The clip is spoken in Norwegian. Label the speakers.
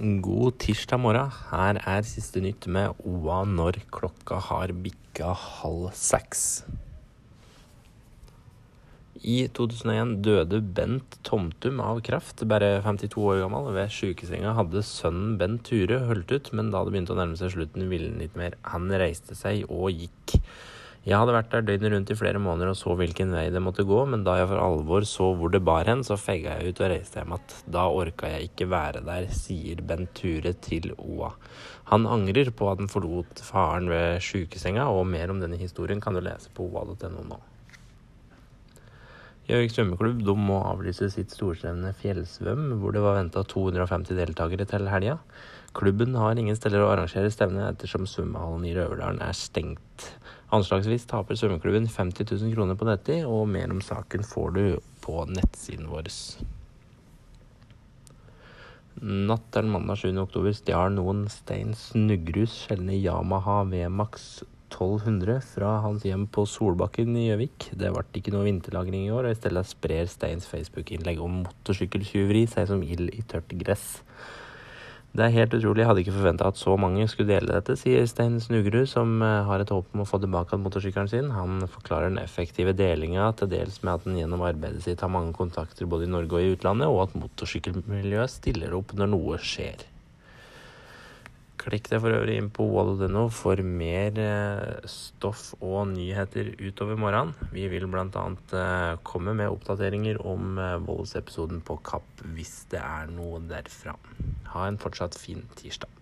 Speaker 1: God tirsdag morgen. Her er siste nytt med OA når klokka har bikka halv seks. I 2001 døde Bent Tomtum av kreft, bare 52 år gammel. Ved sykesenga hadde sønnen Bent Ture holdt ut, men da det begynte å nærme seg slutten, ville han ikke mer. Han reiste seg og gikk. Jeg hadde vært der døgnet rundt i flere måneder og så hvilken vei det måtte gå, men da jeg for alvor så hvor det bar hen, så fegga jeg ut og reiste hjem igjen. Da orka jeg ikke være der, sier Bent Ture til OA. Han angrer på at han forlot faren ved sjukesenga, og mer om denne historien kan du lese på oa.no nå. Gjøvik svømmeklubb de må avlyse sitt storstevne Fjellsvøm, hvor det var venta 250 deltakere til helga. Klubben har ingen steder å arrangere stevnet ettersom svømmehallen i Røverdalen er stengt. Anslagsvis taper svømmeklubben 50 000 kroner på dette, og mer om saken får du på nettsiden vår. Natt til mandag 7. oktober stjal noen Stein Snuggrus sjeldne Yamaha VMAX 1200 fra hans hjem på Solbakken i Gjøvik. Det ble ikke noe vinterlagring i år, og i stedet sprer Steins Facebook-innlegg om motorsykkeltyveri seg som ild i tørt gress. Det er helt utrolig, jeg hadde ikke forventa at så mange skulle dele dette, sier Stein Snugerud, som eh, har et håp om å få tilbake motorsykkelen sin. Han forklarer den effektive delinga til dels med at han gjennom arbeidet sitt har mange kontakter både i Norge og i utlandet, og at motorsykkelmiljøet stiller opp når noe skjer. Klikk deg for øvrig inn på wall.no for mer eh, stoff og nyheter utover morgenen. Vi vil bl.a. Eh, komme med oppdateringer om eh, voldsepisoden på Kapp hvis det er noe derfra. Ha en fortsatt fin tirsdag.